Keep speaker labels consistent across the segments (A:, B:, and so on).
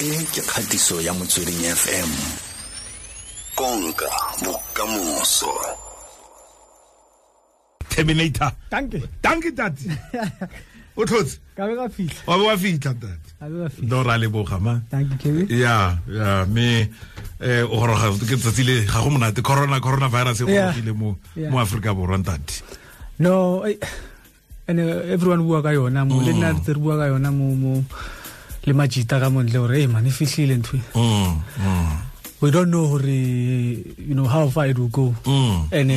A: e ke kgatiso ya motsweding fm konka bokamoso.
B: Terminator.
C: Danke.
B: Danke tate o tlhotse
C: ka be ka fitlha
B: wa be wa fitlha tate
C: ka be ka fitlha
B: no ra leboga ma.
C: Danke kebe
B: ya ya me eh o ke le ga go monate. Corona corona virus e mo mo Africa borwa ntate
C: no eh, and uh, everyone bua ka yona mo le nna re bua ka yona mo mo le majita ka montle gore e man e fihlile ntho e."
B: mm mm.
C: We don't know gore you know how far it will go.
B: Mm,
C: and uh,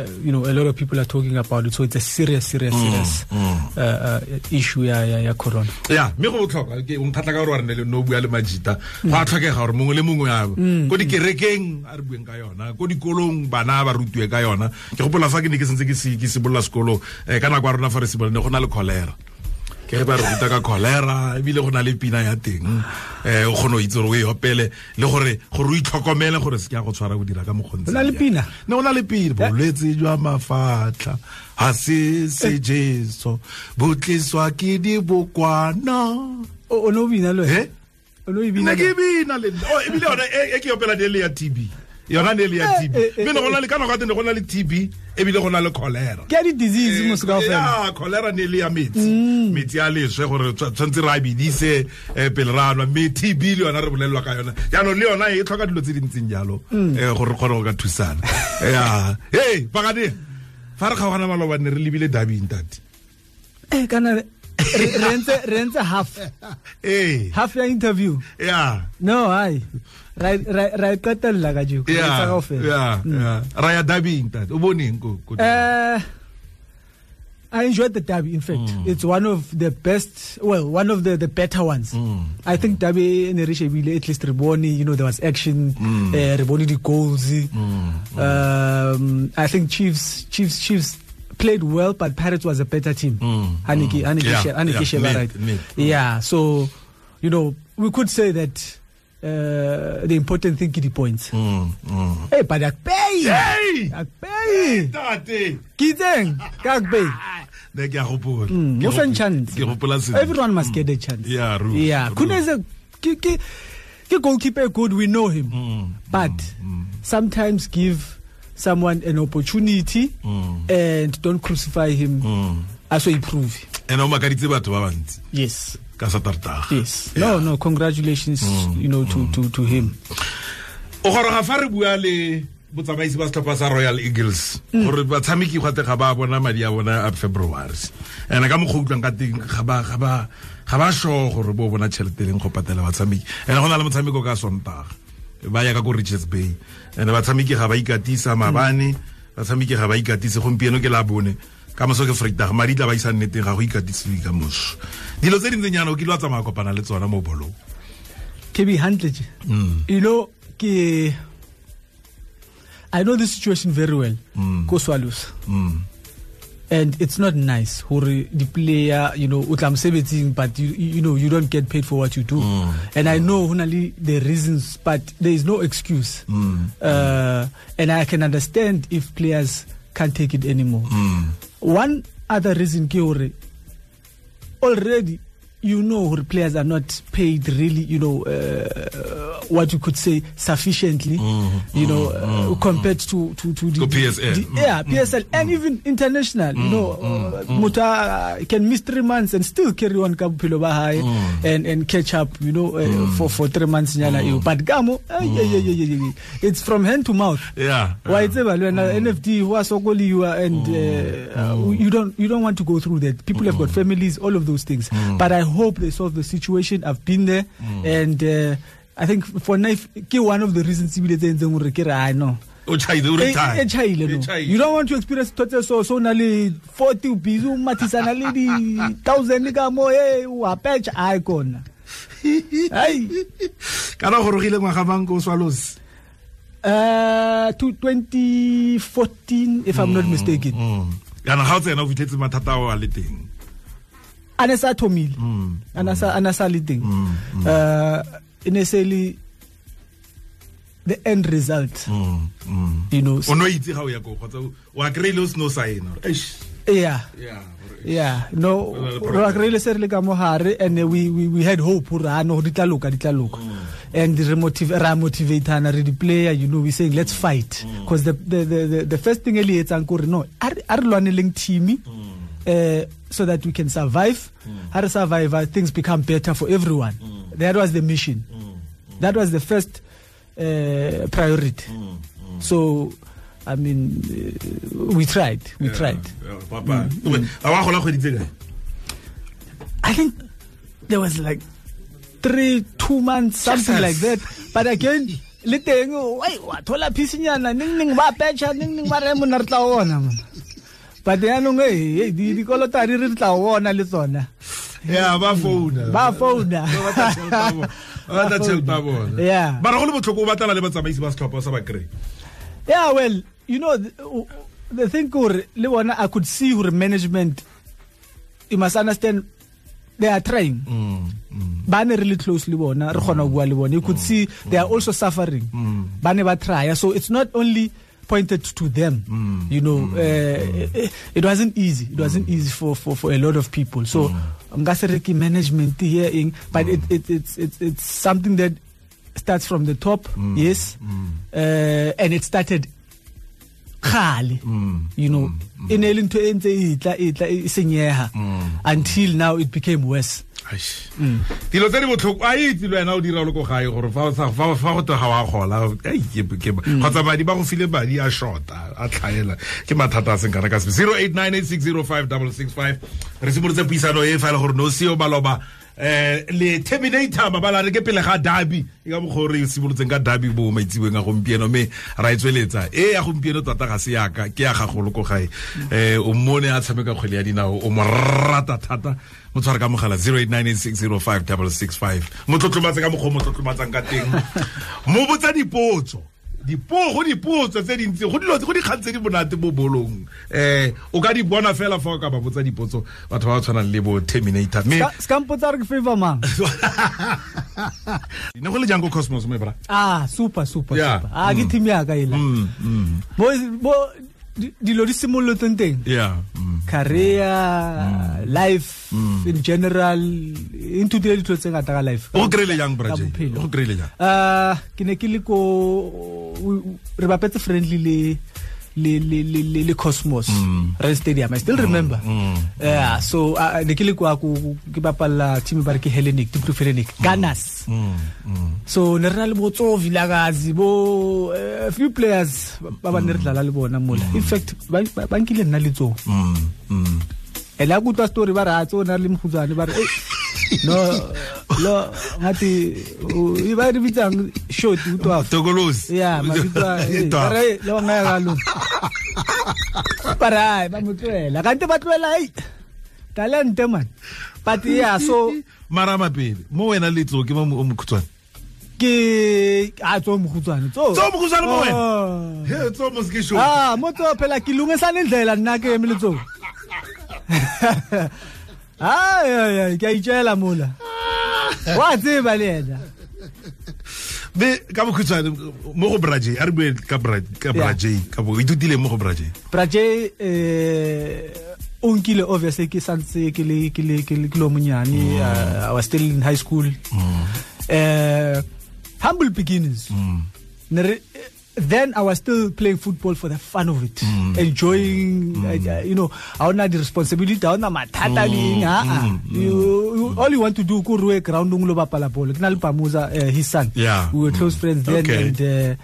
C: uh, you know a lot of people are talking about it so it's a serious serious serious
B: mm.
C: uh, uh, issue ya ya, ya corona.
B: Ya mme go botlhokwa ke o mphatla ka gore wa rene le no bua le majita. Go a tlhokega gore mongwe le mongwe a ko dikerekeng a re bueng ka yona ko dikolong bana ba rutiwe ka yona. Ke gopola fa ke ne ke sentse ke se- ke simolola sekolo um ka nako ya rona fa re simolone go na le cholera ke ge ba re ruta ka cholera ebile go na le pina ya teng. Um o kgone o itse gore o e opele le gore gore o itlhokomele gore se ke ya go tshwara go dira ka mokgontse
C: Go na le pina?
B: ne go na le pina. Bolwetse jwa mafatlha. Ga se sejeso bo tliswa ke dibokwana.
C: O o bina le
B: Eh? nna
C: bina
B: ke bina le ebile yona e e ke opela ne le ya tb yona ne le ya
C: Eh,
B: tb
C: eh, eh,
B: mme ne go na le ka nako ne go na le tb ebile go na le cholera.
C: Ke di disease mo se ka fela
B: ya cholera ne le ya metsi. Metsi a leswe gore tshwa- tshwantse re a bidise pele ra nwa. Mme tb le yona re bolelelwa ka yona. Jaanong le yona e tlhoka dilo tse di ntseng jalo um gore re kgone go ka thusana. Ya. E pakane fa re kgaogana maloba ne re lebile dabing tate
C: e kana re ntse half. Half ya interview.
B: Ya.
C: No hai ra ra- ra e qetella ka
B: ya
C: Etsa kaofela.
B: ya mm. ya ra ya dabing tate o boneng ko
C: Uh, I enjoyed the derby. In fact, mm. it's one of the best. Well, one of the, the better ones. Mm. I think derby in Rishabile at least Reboni. You know, there was action. Eh, uh, Reboni the goals. Um, I think Chiefs, Chiefs, Chiefs played well, but Pirates was a better team. Haniki, Haniki,
B: Yeah,
C: Haniki
B: yeah,
C: Sheva,
B: mid,
C: right?
B: mid.
C: Yeah. So, you know, we could say that. Uh, the important thing is the points.
B: Mm, mm.
C: Hey, but Akpeyi!
B: Hey!
C: Akpeyi!
B: tate
C: Ke itseng ka Akpeyi.
B: ne ke a gopola
C: Mm, mo feng chance.
B: ke gopola sentle.
C: Everyone must get a chance.
B: Yeah, Ru-
C: Yeah.
B: Ru-
C: Kuneze ke ke ke goalkeeper good we know him.
B: Mm,
C: But sometimes give someone an opportunity
B: Mm.
C: and don't crucify him.
B: Mm.
C: Also improve.
B: and o makaditse batho ba bantsi.
C: Yes.
B: ka satartaga
C: Yes. No, no, congratulations, you know, to to to him.
B: o goroga fa re bua le botsamaisi ba setlhopha sa royal eagles gore batshameki gwate ga ba bona madi a bona a february. And ka mokgwa utlwang ka teng ga ba- ga ba ga ba sure gore bo bona tšhelete e leng go patela batshameki. And go na le motshameko ka sontaga. Ba ya ka ko richards bay. And batshameki ga ba ikatisa mabane batshameki ga ba ikatise gompieno ke la bone ka moso ke freitag madi tla ba isa nneteng ga go ikatisiwe ka moso. Dilo tse dintseng yana o kile wa tsamaya kopana le tsona mo bolong.
C: Ke be je. Mm. You ke I know the situation very well. Mm. Go Swallows.
B: mm.
C: and it's not nice hore the player you know o tla mosebetsing but you, you know you don't get paid for what you do. Mm. And i know ho na le the reasons but there is no excuse. Uh, and i can understand if players can't take it anymore one other reason ke hore already you know hore players are not paid really you know uh, what you could say sufficiently you know uh, compared to to to the,
B: To PSL.
C: the- yeah PSL and even international you know uh, motho a- can miss 3 months and still carry on ka bophelo ba hae and and catch up you know uh, for for 3 months eo. But kamo ay, eh, ay, ay, ay, ay, ay. it's from hand to mouth.
B: Yeah.
C: Wa itseba le wena nfd wa sokoliwa and uh, you don't you don't want to go through that. People have got families all of those things. But i hope they solve the situation. I've been there. And uh, i think for knife ke one of the reasons ebile tse entseng gore ke re a no.
B: O
C: e
B: retire
C: e chaile no.
B: E
C: you don't want to experience thotse so so na le 40 o busy o mathisana le di 1000 ka mo e o apetcha ai kona. Ai
B: kana go rogile ngwaga mang ko swallows?
C: Uh to 2014 if i'm not mistaken.
B: kana ga o tsena o fitlhetse mathata ao a le teng.
C: A ne sa thomile. A na sa a le teng. uh e ne se le the end result. You know
B: o no itse ga o ya ko kgotsa wa kry-ile o seno sign
C: yeah.
B: Yeah
C: yeah. No ra re le se re le ka mo hare and we, we we had hope hore ah no di tla loka di tla loka. And re motive ra motivatana re di player you know we saying let's fight. Because the, the the the the first thing eli etsang ko re no a re a re lwaneleng team uh, so that we can survive. How to survive uh, things become better for everyone that was the mission. Mm, mm. That was the first uh, priority. Mm, so i mean uh, we tried. We tried.
B: papa. A wa gola kgwedi tse kae?
C: I think there was like three, two months, something
B: Jesus.
C: like that. But again, le teng wai wa thola phisinyana. Ning ning ba pecha ning ning ba re mo na re tla ona. But ya no ngai eh, eh, di di kolota di re tla ona le tsona.
B: Ya ba founa.
C: Ba founa.
B: Ba tjhelete ya bona. Ba batla tjhelete ya bona.
C: Yeah.
B: mara go le botlhoko o batlana le batsamaisi ba setlhopha sa ba kry
C: Yeah, well, you know the, the thing gore le bona I could see gore management you must understand they are trying. Mm, mm. ba ne really close le bona re kgona go mm. bua le bona. You could see they are also suffering. Ba ne ba try. So it's not only pointed to them you know. uh, it wasn't easy. It wasn't easy for, for, for a lot of people. So nka se re ke management here eng but it, it, it's, it's, it's something that starts from the top mm. yes. Mm. Uh, and it started kgale mm. you know. E ne le ntho e ntse e tla e e senyeha until now it became worse.
B: Dilo tse di botlhoko a itse le wena o dira o le ko gae gore fa go te ga wa gola ke- kgotsa madi ba go file madi a shorta a tlhaela ke mathata a seng kana ka sepe 0898605665 re simolotse puisano e fa e le gore no seo baloba eh le terminator mabala re ke pele ga dabi e ka mokgwa re simolotseng ka dabi bo maitsiweng a gompieno mme ra e tsweletsa. E ya gompieno tota ga se yaka ke ya gagolo ko gae. Eh o mmone a tshameka kgwele ya dinao o mo rata thata. Mo tshware ka mogala 0898605665 mo tlotlomatse ka mokgwa mo tlotlomatsang ka teng. Mo botsa dipotso go dipotso tse dintsi go dilo go dikgang tse di monate mo bolong. Eh o ka di bona fela fa o ka ba botsa dipotso batho ba ba tshwanang le bo terminator. Mme
C: ska mpotsa re ke favor mang?
B: Ne go le jang ko cosmos mo bra?
C: Ah super super
B: Yeah.
C: super. Ah ke team ya ka ela
B: mm mm.
C: Bo bo dilo di simolotseng teng?
B: Yeah
C: career mm. life mm. in general inthutile ditlo tse ngata ka life
B: o kry-ile jang brabophelo um
C: ah, ke ne ke le ko re bapetse friendly le le le le le, le Cosmos. Red Stadium I still remember. Yeah so uh, ne ke le kwa ko ke bapalla team ba re ke Hellenic Tutu Hellenic Gunners. So ne re na le bo tso vilakazi bo uh, few players ba ba ne re dlala le bona mola in fact ba nkile nna le mm.
B: mm mm
C: a kutwa story ba ra tso na le mkhutsane ba re "Eh, no lo ngati i ba re bitsang short utwa
B: tokolosi.
C: Ya mabitso a-
B: Twa.
C: ba re lo ngaya kalo para ba motwela kanti ba tloela hey talente man. But yeah so
B: mara mapele mo wena le tso ke mo mokhutswane
C: ke a tso mkhutsane tso.
B: Tso mokhutswane mo wena?
C: Oh.
B: he tso mo se ke show
C: ah mo tso phela ke lungisa indlela nna ke emile tso ay ke a itjela mola wa tseba le ena
B: be ka bokhutshwane mo go braje a re bue ka braje ka bo ithutile mo go braje
C: Braje eh o nkile obviously ke santse ke le ke le ke le ke lo monyane uh, I was still in high school. Uh, humble beginnings Ne re- then I was still playing football for the fun of it enjoying uh, you know I don't have the responsibility I don't mathata le eng ah ah. you, you all you want to do ko ruwe ground nglo bapala ball ke na le Bamuza uh, his son
B: Yeah.
C: we were close friends then
B: Okay.
C: and uh,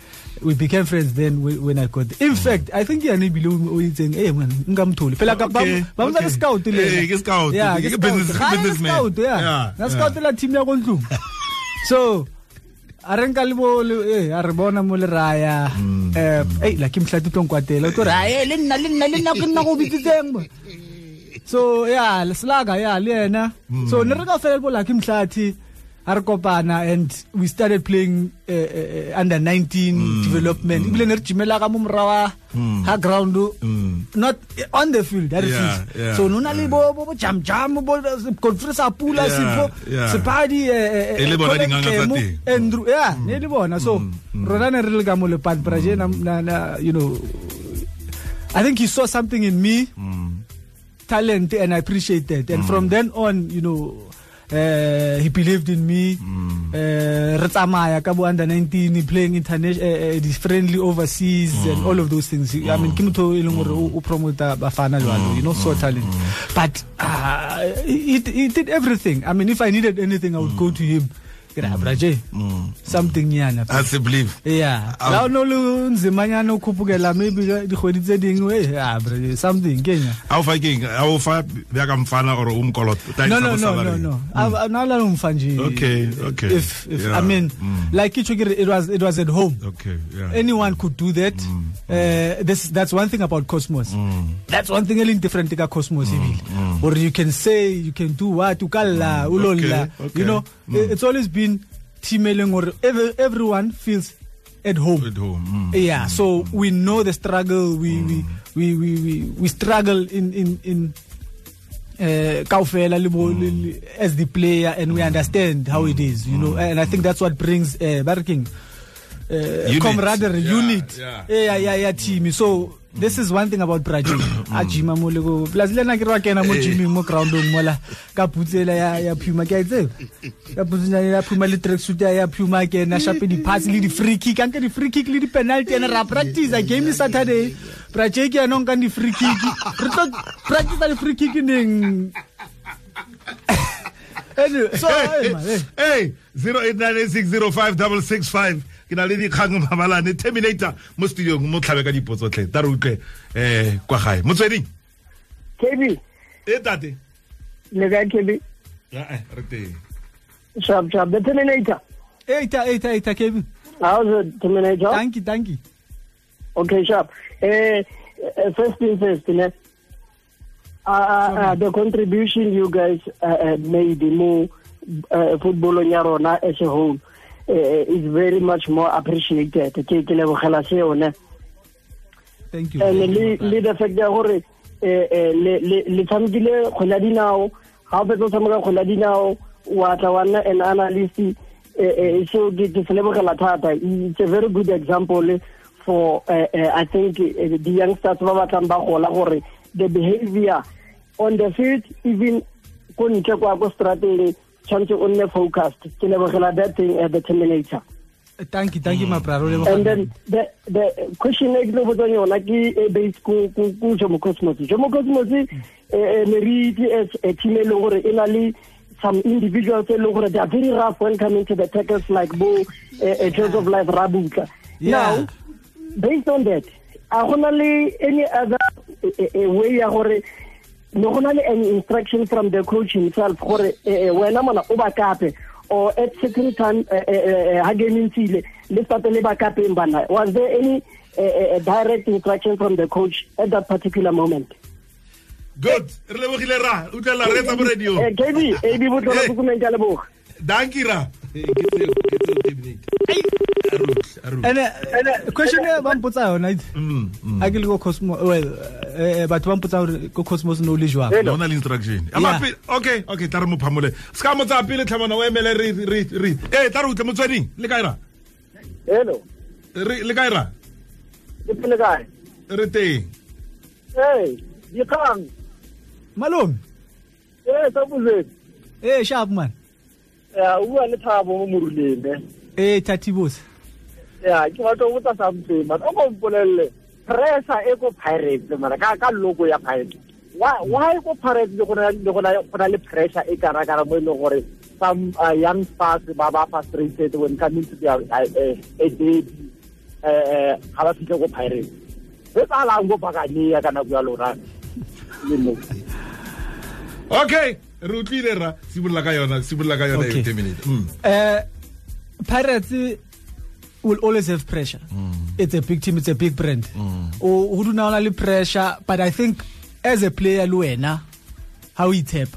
C: we became friends then when, I got in fact I think yana ibile o itseng eh man ngamtholi phela ka ba
B: Okay,
C: ba mza
B: okay.
C: ke scout le
B: Eh, ke scout.
C: yeah
B: Ke business-
C: scout.
B: ke
C: Ga,
B: businessman.
C: yeah
B: Yeah,
C: na
B: yeah.
C: scout la team ya go ntlong so a re nka le bo eh a re bona mo le raya eh eh la ke mhlati tong kwatela o tlo re eh le nna le nna le nna ke nna go bitsitseng bo. So yeah le slaga yeah le yena. So ne re ka fela bo la ke mhlati and we started playing uh, uh, under 19 hmm. development. Hmm. Ibile ne re jimela ka mo morawa hmm. ha ground. Not on the field that is
B: Yeah,
C: field.
B: yeah,
C: so nona le bo bo jam jam bo conference a pula
B: Yeah,
C: sipho
B: yeah.
C: sepadi eh, eh, eh
B: E
C: eh,
B: le bona dinganga tsa teng.
C: Andrew yeah ne le bona. So rona ne re le ka mo le pan praje na, na, you know I think he saw something in me. Talent and I appreciate that. And from then on, you know, uh, he believed in me. Uh, re tsamaya ka bo under 19 he playing international uh, uh, friendly overseas and all of those things. I mean, ke motho e leng gore o o bafana jwalo, you know, so talent. But uh, he, he did everything. I mean, if I needed anything, I would go to him. Ke re, "Ah, bra J, something nyana.
B: I believe
C: Yeah. La o no le nzimanyana o khupukela maybe dikgwedi tse dingwe eh, bra J, something kenya.
B: a o fa keng a o fa bjaka mfana or o mkolota
C: No, no, no, no, no. I, no, la umfa nje.
B: Okay, okay.
C: If, if
B: Yeah.
C: I mean,
B: Mm.
C: like it, it was, it was at home.
B: okay yeah
C: Anyone could do that.
B: Mm.
C: Uh, this, that's one thing about Cosmos. That's one thing little different ka Cosmos mm. Or you can say, you can do what, ukalla, ulolla.
B: Mm. Okay,
C: You know, it- it's always been teaming or every, everyone feels at home.
B: at home mm.
C: Yeah, so mm, mm. we know the struggle. We we, mm. we, we, we, we struggle in in in uh, kaofela le bo- le- le- as the player, and we understand how it is. You know, and I think that's what brings uh, Barking. Uh,
B: Unit.
C: camaraderie,
B: Yeah,
C: unit,
B: yeah.
C: yeah, yeah, yeah, team. So this is one thing about Brazil. Mm. a jima mo le go plus le na ke ra kena mo eh. gymming mo groundong mola ka putsela ya ya Puma. Ke a itse ka ya Puma le tracksuit ya ya Puma ke na shape di pass le di free kick. Anke di free kick le di penalty and ra practice a game Saturday. Brazil ke anong kan di free kick. Re tlo practice di free kick neng? Anyway, so hey, man, eh. hey.
B: hey. 0896056665 ke na le dikgang mabalane terminator mo studiong mo tlhabe ka dipotso tle ta re utlwe eh kwa gae motsweding
D: KB,
B: e tate
D: le kae KB?
B: Eh, re teng
D: Sharp, sharp. The Terminator.
C: Eita, eita, eita, Kevin.
D: How's the Terminator?
C: Thank you, thank you.
D: Okay, sharp. Uh, uh, first thing first, ne? Uh, uh, the contribution you guys uh, uh, made more uh, football on rona as a whole uh, is very much more appreciated. Ke ke lebogela se yone.
C: Thank you.
D: and le le the fact ya gore eh eh le le le tshamekile kgwele ya dinao ga o fetsa o tshameka kgwele ya dinao wa tla wa nna an analyst eh eh so ke ke se lebogela thata it's a very good example for uh, uh, i think uh, the youngsters ba batlang ba gola gore the behavior on the field even ko ntle kwa ko strateng tshwanetse o nne focused. Ke lebogela that thing at the terminator.
C: Thank you, thank you, my brother.
D: and then the the question e ke tlo botsang yona ke e based ko ko ko Jomo Cosmos. Jomo Cosmos eh eh, ne re itse as a team e leng gore e na le some individuals e leng gore they are very rough when coming to the tackles like bo eh, eh, Joseph Life Rabuka
C: Yeah.
D: now based on that a gona le any other eh, eh, eh, way ya gore ne go na le any instruction from the coach himself gore eh, eh, wena mona o ba kape or at certain time eh, ha game ntile le start le ba kapeng bana. Was there any eh, direct instruction from the coach at that particular moment?
B: Good. Re lebogile ra utlwela re tsa mo radio
D: eh KB AB botlola bukumeng ka leboga.
B: danki ra ke tseo,
C: uh, question e ba mpotsa yona
B: Mm, mm.
C: a ke le ko cosmos eh batho ba mpotsa gore ko cosmos no le jwang.
B: Le instruction okay okay tla re mo phamole se ka mo pele tlhamana o emele re re eh tla re utlwe motsweding le kae
D: hello
B: le kae
D: kae
B: re teng
D: dikgang
C: malome
D: eh sa buzeni
C: eh sharp man
D: ya o bua le thabo mo moruleng ee
C: eh tatibos
D: ya ke batla go botsa something but o ko pressure e ko pirates mara ka ka logo ya pirates why why ko pirates le gona le gona go na le pressure e kana kana mo e leng gore some uh, young stars ba ba frustrated when coming to their uh, uh, a eh ga ba fitlhe ko pirates se tsalang go bakania kana go ya lora
B: okay re utlwile ra simolola ka yona simolola ka yona
C: Okay.
B: e terminate mm.
C: Uh pirates will always have pressure. Mm. it's a big team it's a big brand. O do duna ona le pressure but i think as a player le wena how it tap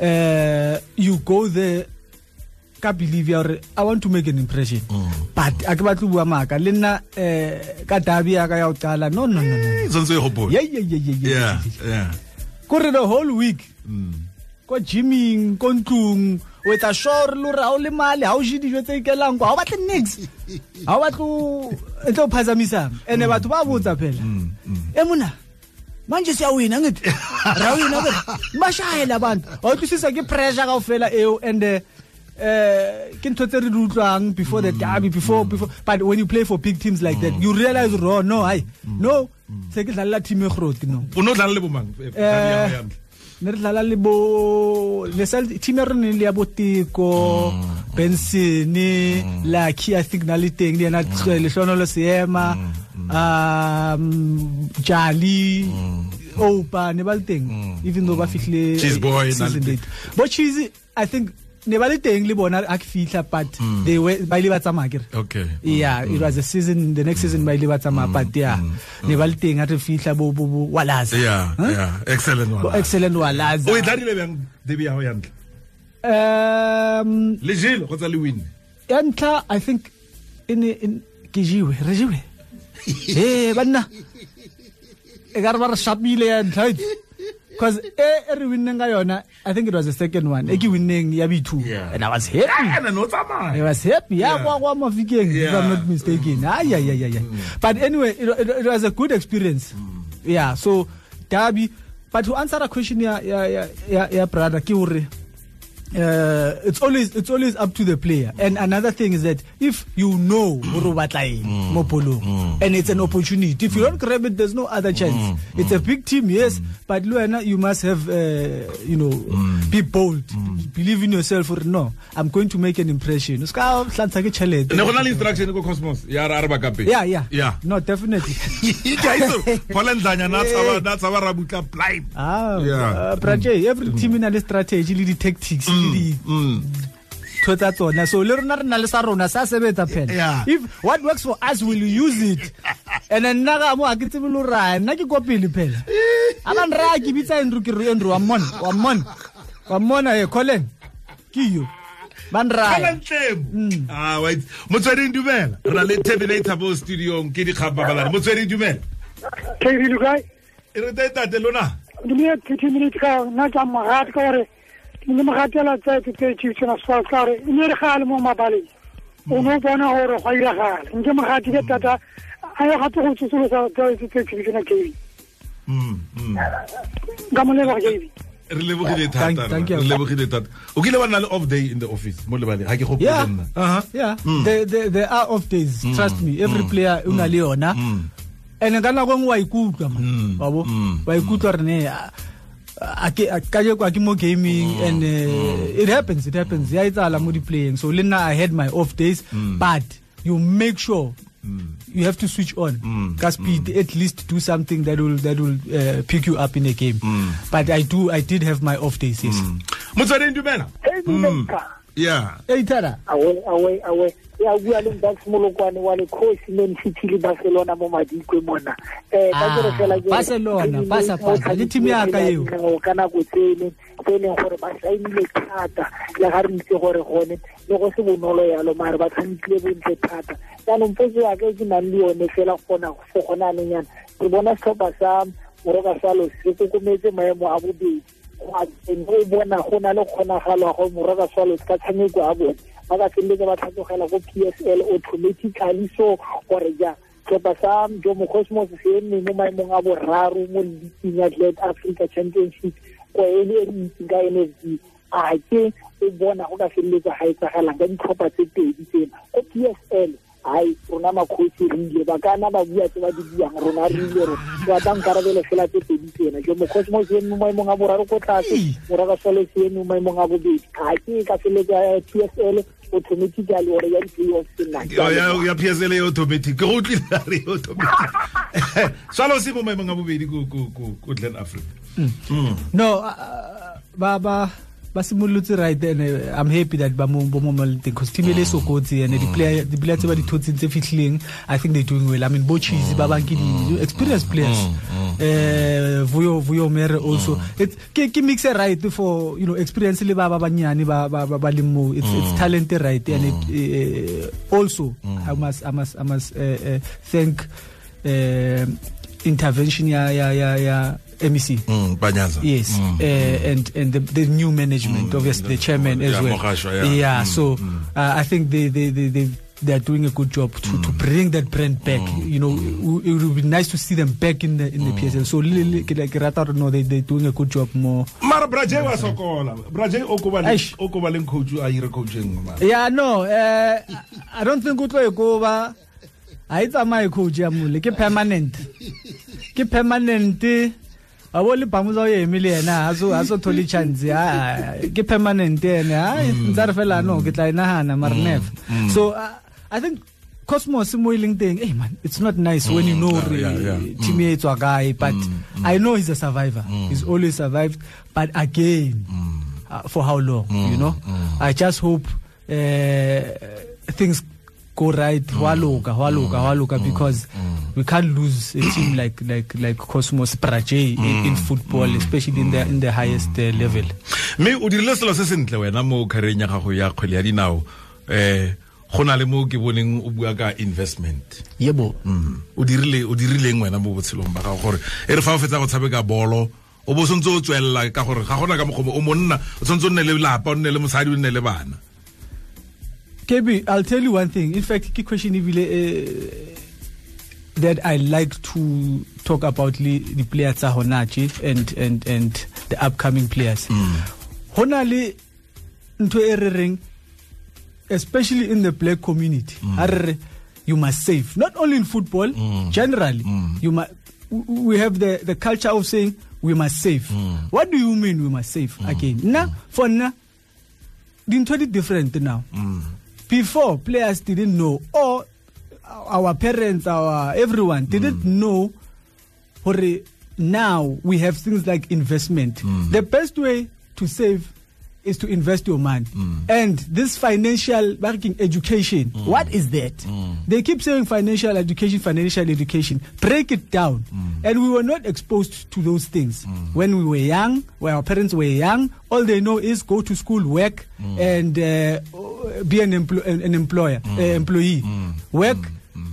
C: uh you go there ka believe ya gore i want to make an impression. Mm. but a ke batle bua maaka le nna eh ka dabi ya ka ya o qala no no no no
B: Eh, e
C: yeah yeah yeah yeah.
B: Yeah
C: yeah. Kore the whole week
B: Mm.
C: Ko gyming ko ntlong o etsa sure le gore ga o le male ga o je dijo tse ikelang kwa ga o batle nix ga o batle e tlo phazamisang and batho ba botsa phela e mona manje siyawina ngithi rawina ke bashayela abantu awutwisisa ke pressure kaofela eo and uh, ke ntho tse re di utlwang before the derby before before but when you play for big teams like that you realize ro no hayi no se ke dlalela team e groti no.
B: O no le bomang
C: ne re dlala le bo team ya rene le ya botiko benson lucky i think na le teng le yena lehlohonolo seema um jali opa ne ba le teng even though ba fihlile bo cheese i think ne ba le teng le bona a ke fitlha but they were ba ile ba tsamaya kere
B: okay.
C: Yeah it was a season the next season ba ile ba tsamaya but yeah ne ba le teng a re fitlha bo bo bo walaza
B: yeah yeah excellent
C: Bo excellent walaza
B: o e bang debi ya yantle
C: um
B: le jele go tsa le win?
C: ya ntlha i think e ne e ke jiwe re jiwe ee banna. E ka re ba re shapile ya ntlha because e e re winneng ka yona i think it was the second one e ke winneng ya b2
B: Yeah.
C: and i was happy
B: ene no
C: I
B: tsamaya
C: was happy. Yeah,
B: Yeah.
C: kwa kwa mafikeng, if I'm not mistaken. Ah, yeah, yeah, yeah, yeah. But anyway, it, it, it was a good experience. Yeah. So Derby. But to answer the question, yeah, yeah, yeah, yeah, yeah brother, hore, uh, it's always it's always up to the player. And another thing is that if you know hore o batla eng mm. Mm. Mm. and it's an opportunity, if you don't grab it, there's no other chance. It's a big team, yes, but Luena, you must have, uh, you know, be bold, believe in yourself. Or no, I'm going to make an impression. O ska hlantsha ke tjhelete.
B: ne go na le instruction ko cosmos? Ya ra re ba kape
C: Yeah, yeah,
B: yeah.
C: No, definitely.
B: ke a itse phola ntlhanya na tshaba na tshaba ra butla blind.
C: Ah,
B: Yeah.
C: uh, Braje, every team in a strategy, le di tactics, le di
B: mm.
C: tsa tsona. So le rona re na le sa rona sa sebetsa phela.
B: Yeah.
C: if what works for us will use it. And then nna ka mo a ke tsebe le raya nna ke ko pele phela. A ban a ke bitsa Andrew ke re Andrew wa mmona wa mmona wa mmona e Colin ke yo.
B: Kalantlemo. Ah, motsweding dumela re na le terminator mo studiong ke dikgapabalane motsweding dumela e re tetate lona.
E: Dunia 30 minutes ka nna ka morate ka gore le mogatela tsa ke tse tshi tsena ka gore e ne re gale mo mabaleng. O no bona gore go a gale nke magati ke tata a ye gape go tsosolosa tse
B: Mm, mm.
E: ka mo leba KV
B: re lebogile thata re lebogile thata. O kile ba nna le off day in the office mo lebale ga ke go
C: yeah.
B: Aha.
C: yeah. There, there, there are off days trust me every player o na le yona. And ka nako ngwe wa ikutlwa man. Wa bo? Wa ikutlwa re ne a- a ke a- ka jeko a mo gaming mm, and uh, it happens it happens. Ya etsala mo di playing so le nna i had my off days mm. but you make sure you have to switch on. Ka speed at least do something that will that will uh, pick you up in a game. But i do i did have my off days yes.
B: Motsweding dumela? Yeah.
C: Hey tada
E: awe awe awe ya bua le Max Molokwane wa le coach Man City le Barcelona mo madikwe mona. Eh ka
C: Ah,
E: gore fela ke
C: Barcelona, pasa, pasa. Le team ya ka eo.
E: ka nako tsene tse e leng gore ba sainile thata. Le ga re itse gore gone le go se bonolo yalo mare ba tshamekile bontle thata. Jaanong potso ya ka ke nang le yone fela gona se gona le yana ke bona setlhopha sa moroka salo se kokometse maemo a bobedi. Go o bona go na le kgonagalo ya go moroka swalo ka tshameko a bone ba ka feleletsa ba tlhatlogela ko p s l automatically. So gore ja setlhopha sa jomo cosmos se eme mo maemong a boraro mo leaking ya glad africa championship. Ko e re itseng ka n f d a ke o bona go ka feleletsa ga e tsagelang ka ditlhopha tse pedi tsena. Ko p s l hai rona makgosi re ile ba kana ba bua tse ba di buang rona re ile re ba nkarabele fela tse pedi tsena. Jo cosmos eme mo maemong a boraro ko tlase moraga sole se eme mo maemong a bobedi. Ga ke ka feleletsa p s l automatically ore ya di-playoffs
B: ya ya- ya PSL e automatic. Ke go utlwile a re automatic. Swalo se mo maemong a bobedi ko ko ko ko Glen Africa.
C: No uh, ba ba ba simolotse right and uh, i'm happy that ba mo bo mo malteng cause team ele so kotsi and the player the player tse ba di thotseng tse fitlhileng i think they doing well. I mean bo cheese ba bang ke di experienced players. Eh vuyo vuyo mere also. It's ke ke mix right for you know experience le ba ba banyane ba ba ba ba le mo it's it's talent right and it uh, also i must i must i must uh, uh, thank uh, intervention ya ya ya ya MEC
B: mm banyaza
C: Yes, uh, and and the, the new management, obviously the chairman as
B: Yeah,
C: well.
B: Mogashoa, yeah. Mm,
C: so Uh, I think they they they they they are doing a good job to, to bring that brand back. You know, it, it would be nice to see them back in the in the PSL. So li- li- like rata hore no they they doing a good job more.
B: mara braje was sokola braje o ko ba le
C: Eish.
B: o ko ba le coach a ire coach nngwe
C: Yeah, no, uh, I don't think o tlo e go ba a e tsamaye coach ya mole ke permanent. Ke permanent a bo le pamuza o eme le yena a so thole chance a ke permanent ene a ntsa re fela no ke tla inahana mara never. So uh, I think Cosmos mo ileng teng hey man it's not nice when you know
B: Yeah,
C: re
B: yeah, yeah.
C: team e tswa kae but I know he's a survivor. He's always survived but again uh, for how long you know? I just hope uh, things go right waloka waloka waloka because we can't lose a team like like like cosmos praje in, in football especially in the in the highest uh, level.
B: Mme o dirile selo se sentle wena mo kareng ya gago ya kgwele ya dinao. Eh go na le mo ke boneng o bua ka investment.
C: Yebo.
B: Mm. o dirile o dirileng wena mo botshelong ba gago gore e re fa o fetsa go tshabeka bolo o bo tshwanetse o tswelela ka gore ga gona ka mokgomo o monna o tshwanetse o nne le lapa o nne le mosadi o nne le bana.
C: Kb i'll tell you one thing. In fact ke question ebile uh, that i like to talk about the players tsa hona and and and the upcoming players. Mm. Hona le ntho e re reng especially in the black community mm. re you must save. Not only in football mm. generally you must we have the the culture of saying we must save. What do you mean we must save again? Now for now dintho di different now. Before players didn't know or our parents our everyone didn't mm. know hore now we have things like investment. Mm. The best way to save is to invest your money. Mm. And this financial banking education what is that? They keep saying financial education financial education. Break it down. And we were not exposed to those things. When we were young when our parents were young all they know is go to school work and uh, be an, empl- an employer uh, employee. Work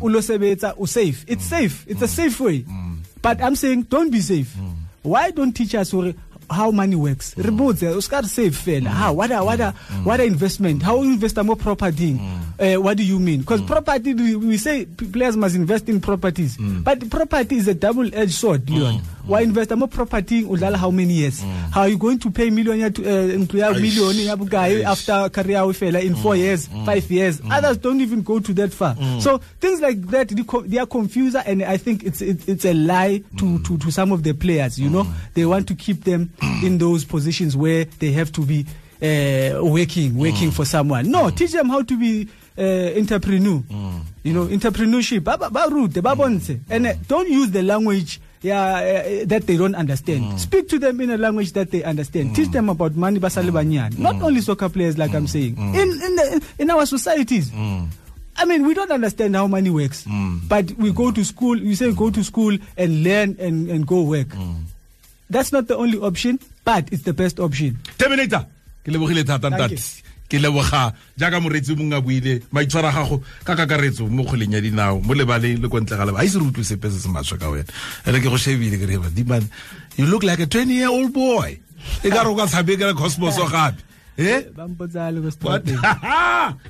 C: ulo sebetsa u safe. It's mm. safe. It's a mm. safe way. Mm. But i'm saying don't be safe. Why don't teach us hore how money works? Re botse o ska re save fela. How what are what are what are investment. How you invest more property? Uh, what do you mean? Because property we, we say players must invest in properties. But property is a double edged sword leon why invest more property udlala how many years? Mm. How are you going to pay million ya to- uh, ntlo ya million ya
B: Aish.
C: after career yawe fela in 4 mm. years mm. 5 years. Others don't even go to that far. So things like that they, are confuser and i think it's it, it's a lie to, to to some of the players you know? They want to keep them in those positions where they have to be uh, working working for someone. No teach them how to be uh, entrepreneur. You know entrepreneurship ba ba- ba rute ba bontshe. And uh, don't use the language yeah, uh, that they don't understand. Speak to them in a language that they understand. Teach them about money basale banyane. Not only soccer players, like I'm saying, in in, the, in our societies. I mean, we don't understand how money works, but we go to school. You say go to school and learn and, and go work. That's not the only option, but it's the best option.
B: terminator ke leboga jaaka moreetsi mongwe a buile maitshwaro a gago ka kakaretso mo kgoleng ya dinao mo lebale le ko ntle ga leba a ise re utlwe sepe se se maswe ka wena. Ene ke go shebile ke reba diman you look like a 20 year old boy. E ka re o ka tshamekela cosmos gape. Eh